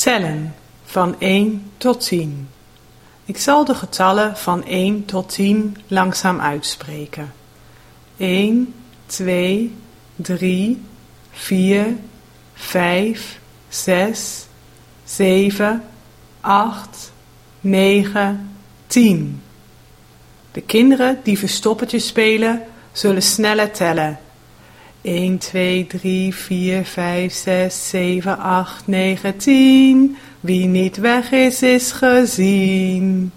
Tellen van 1 tot 10. Ik zal de getallen van 1 tot 10 langzaam uitspreken. 1, 2, 3, 4, 5, 6, 7, 8, 9, 10. De kinderen die verstoppertje spelen, zullen sneller tellen. 1, 2, 3, 4, 5, 6, 7, 8, 9, 10. Wie niet weg is, is gezien.